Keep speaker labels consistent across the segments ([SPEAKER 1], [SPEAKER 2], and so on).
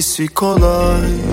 [SPEAKER 1] Hangisi kolay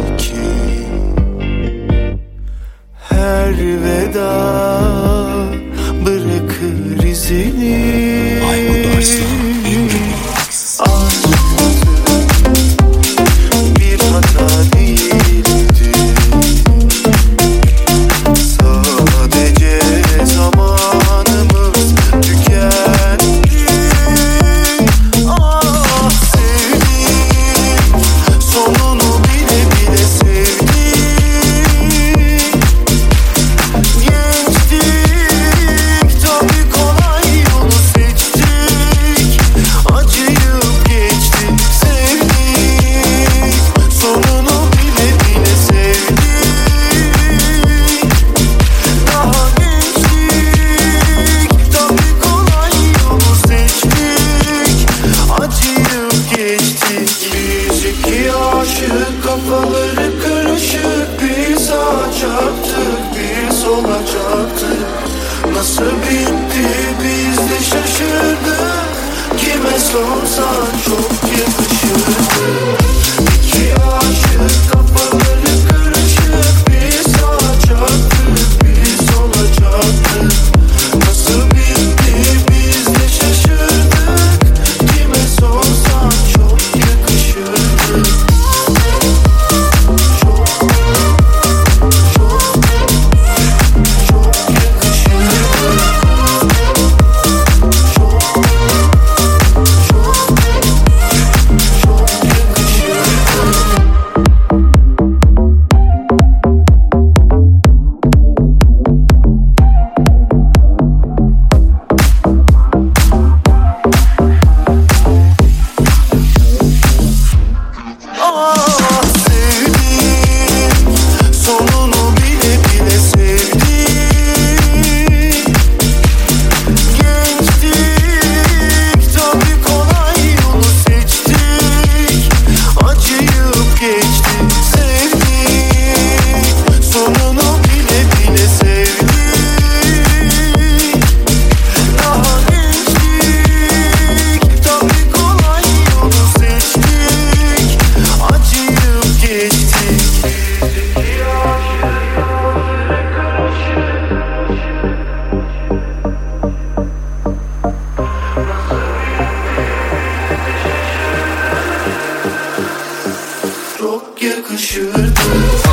[SPEAKER 2] konuşurduk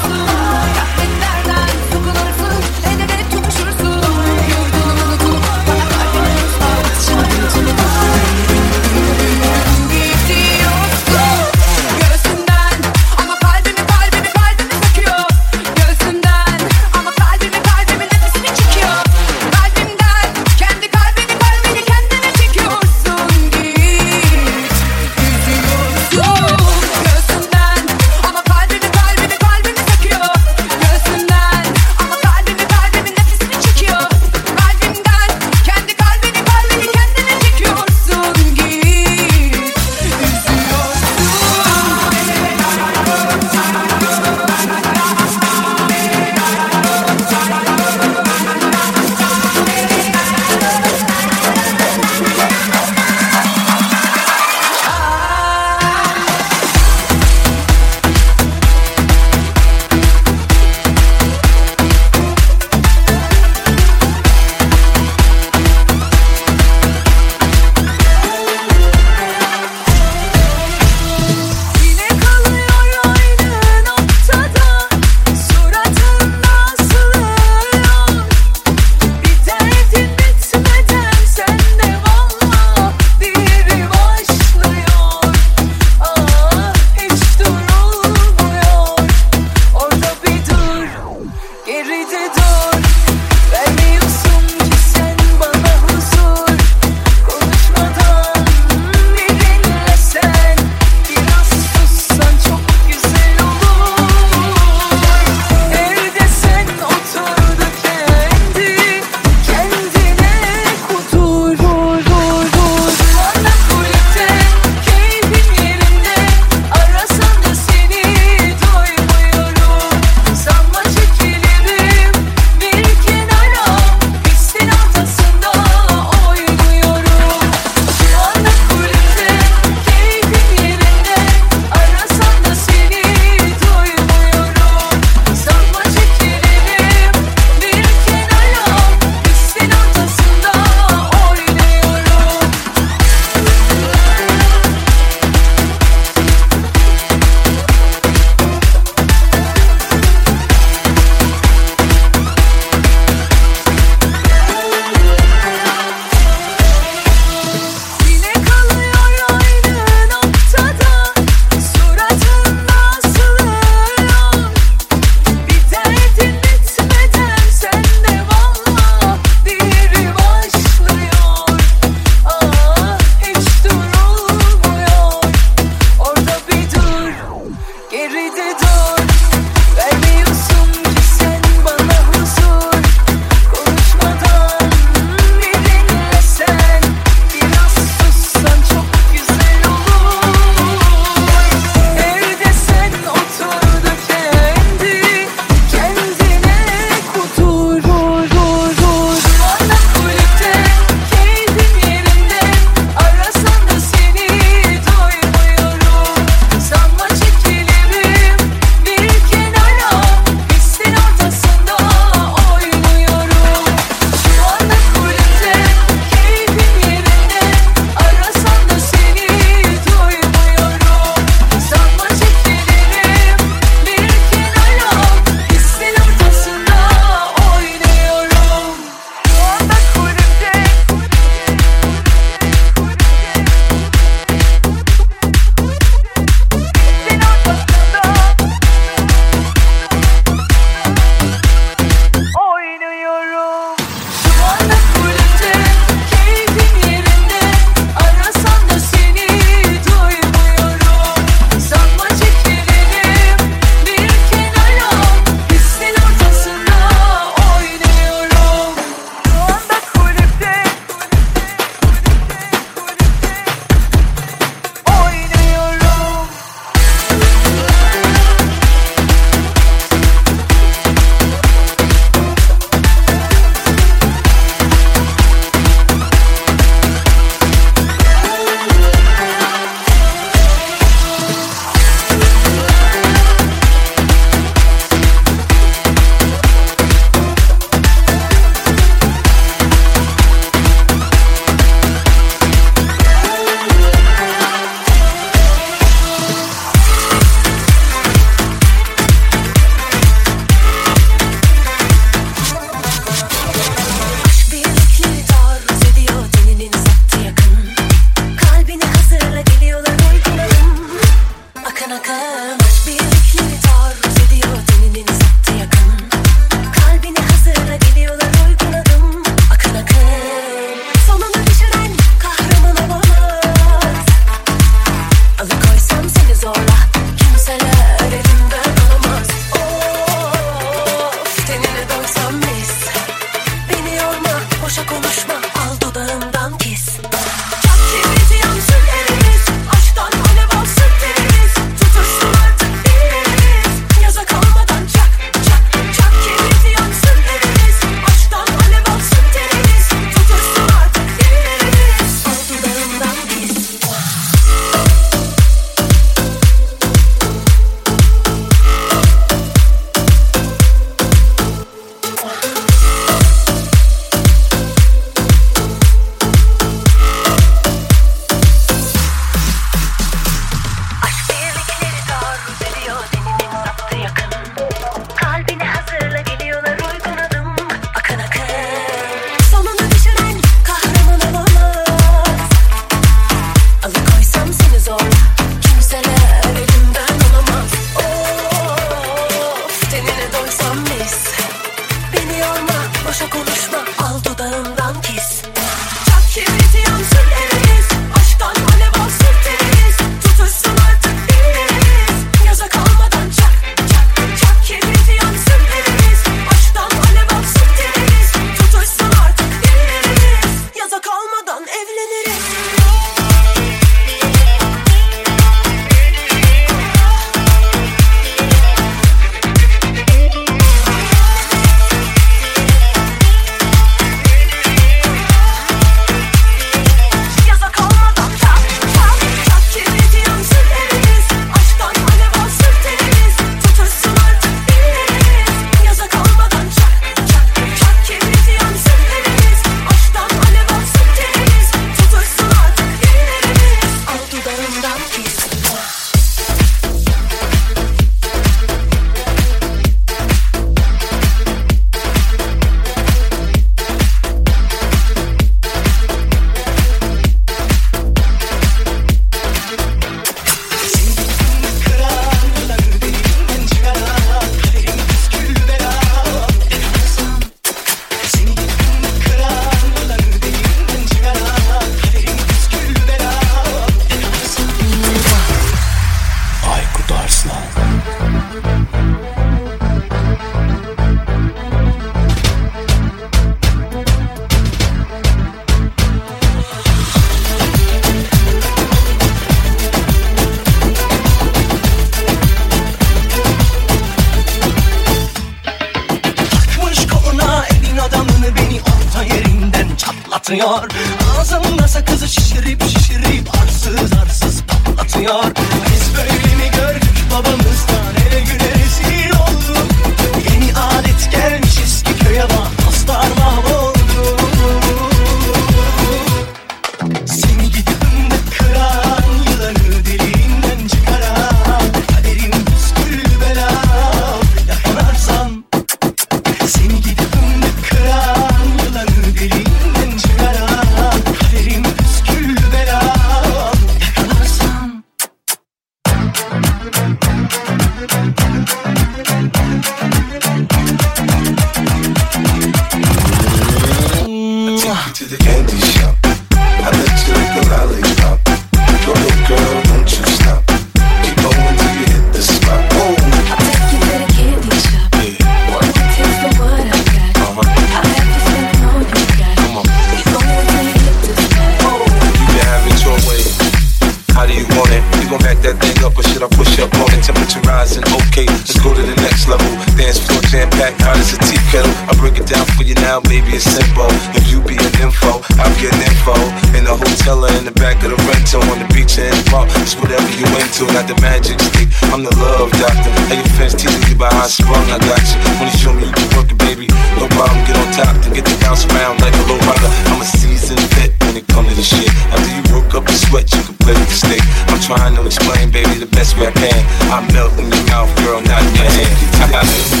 [SPEAKER 2] do you want it? You gon' back that thing up or should I push up on it? Temperature rising, okay, let's go to the next level. Dance floor jam packed, hot as a tea kettle. I break it down for you now, baby, it's simple. If you be an info, I'll be an info. In the hotel or in the back of the rental, on the beach or in the park, it's whatever you into. Got the magic stick, I'm the love doctor. Hey, your fans teasing you by how I sprung, I got you. When you show me you can work it, baby, no problem, get on top, then get the bounce around like a low rider. I'm a seasoned vet when it come to this shit. After you work up the sweat, you can play with the stick. I'm trying to explain, baby, the best way I can. I melt in your mouth, girl, not in your hand. I got it.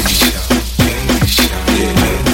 [SPEAKER 2] I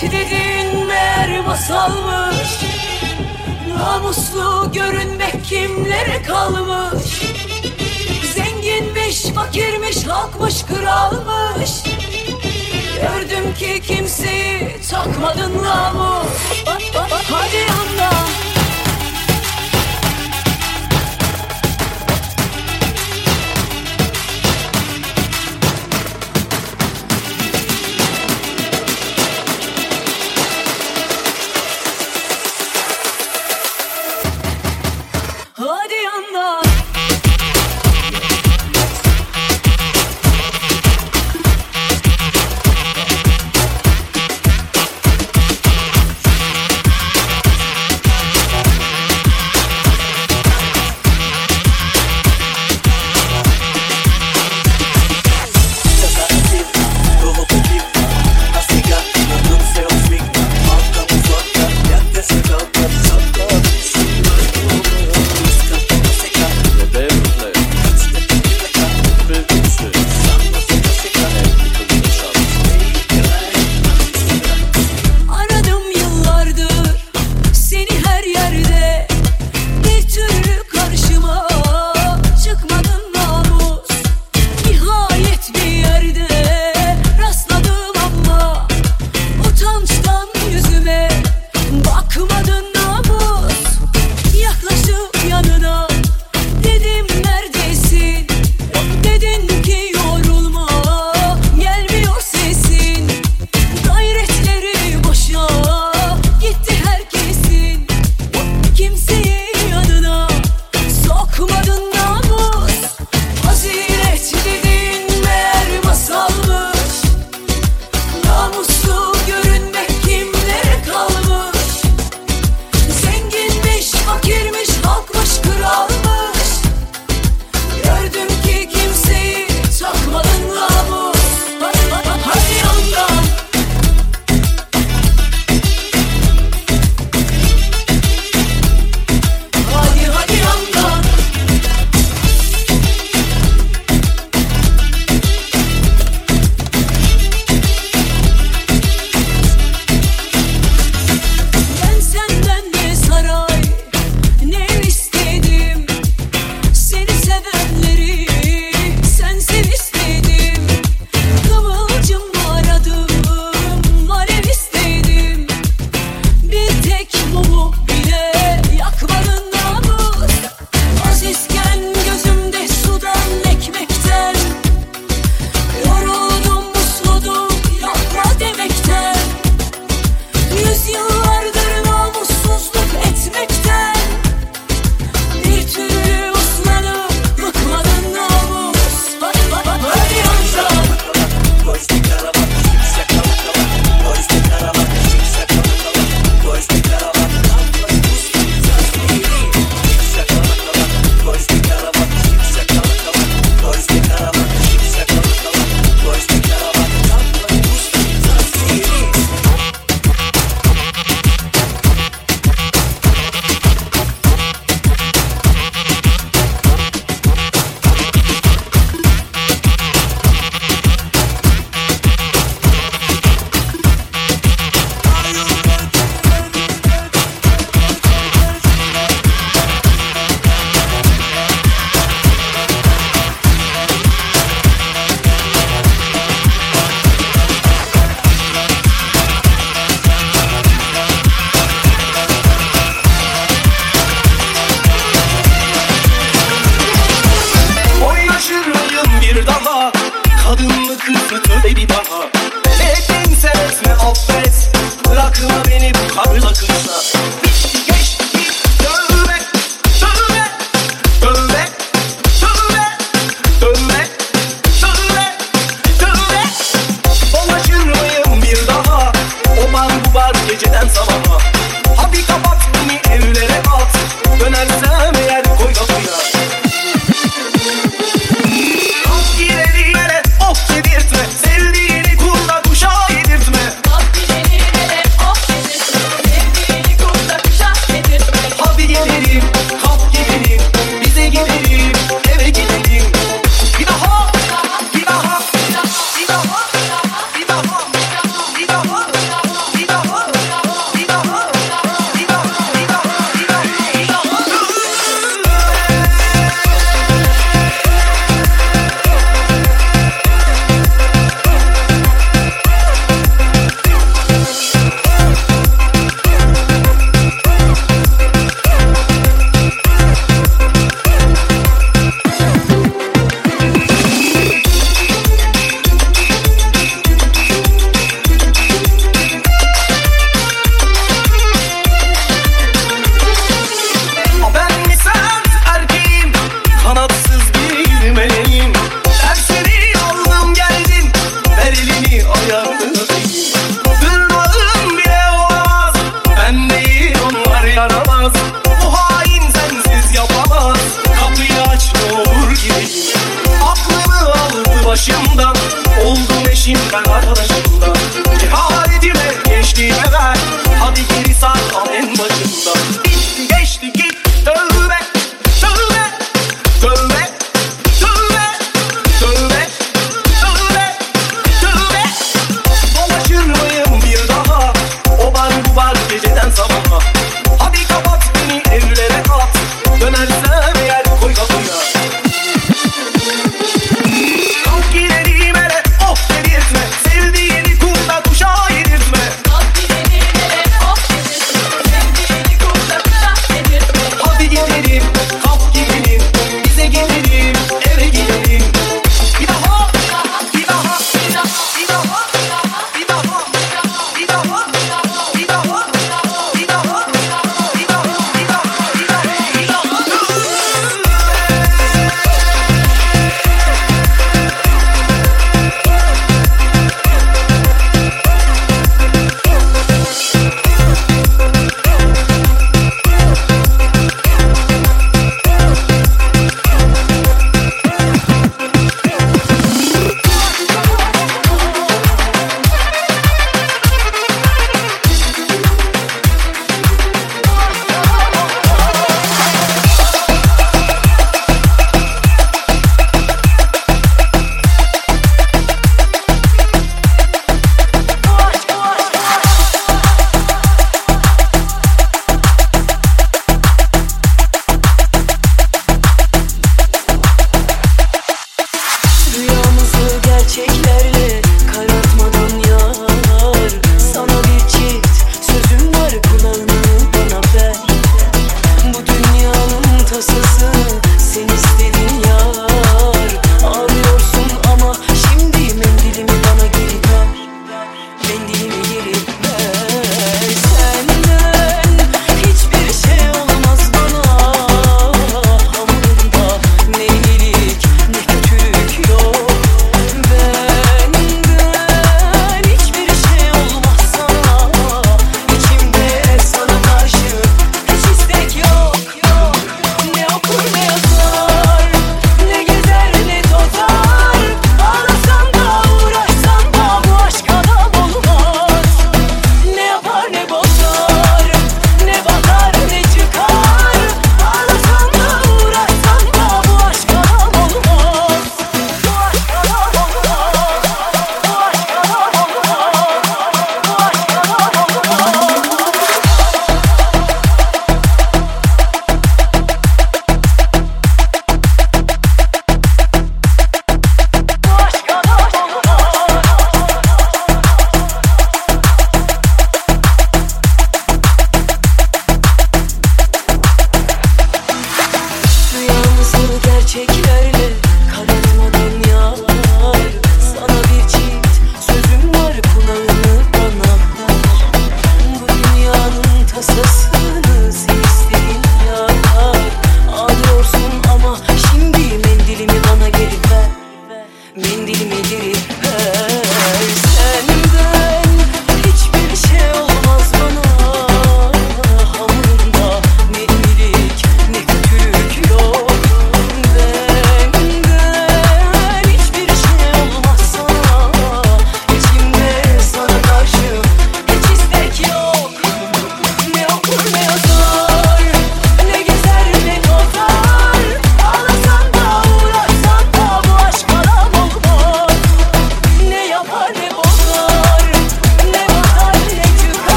[SPEAKER 3] Cennet dedin meğer masalmış. Namuslu görünmek kimlere kalmış? Zenginmiş, fakirmiş, halkmış, kralmış. Gördüm ki kimseyi takmadın namus. Hadi anla.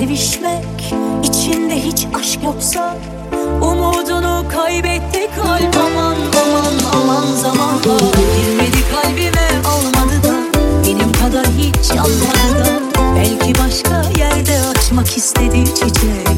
[SPEAKER 3] Sevişmek içinde hiç aşk yoksa Umudunu kaybetti kalp aman aman aman zamanla Girmedi kalbime almadı da Benim kadar hiç yanmadı da. Belki başka yerde açmak istedi çiçek.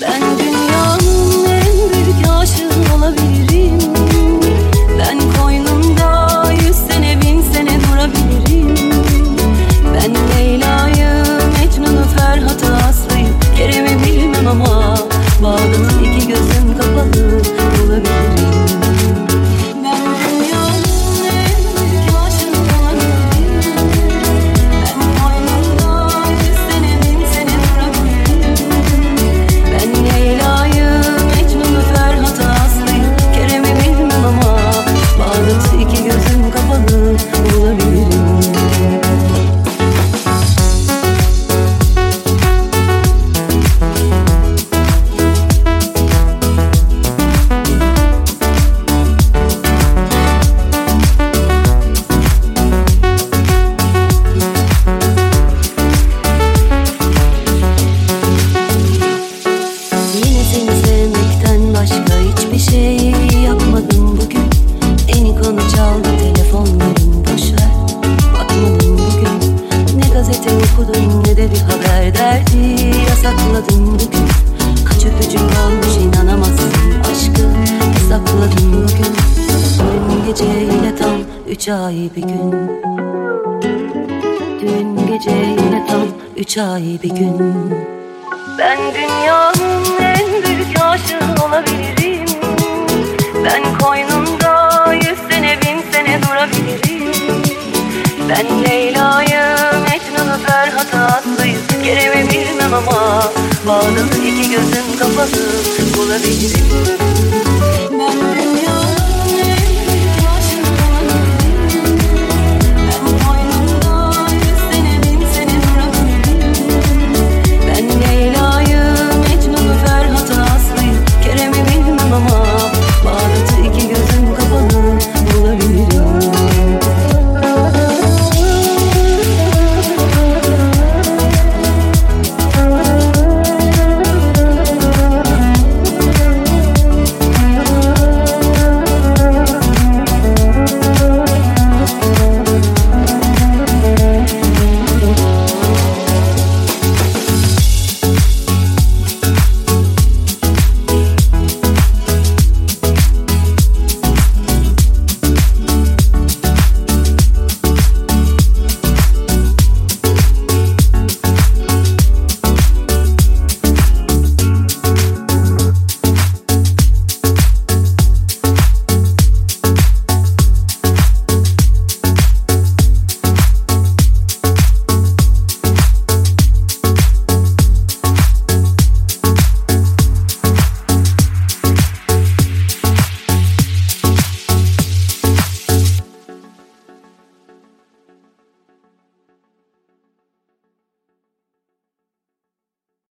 [SPEAKER 3] 半句 Ben
[SPEAKER 4] Leyla'yım Mecnun'u Ferhat Aslı'yım Kerem'i bilmem ama Bağdalı iki gözün kapalı Bulabilirim. Ben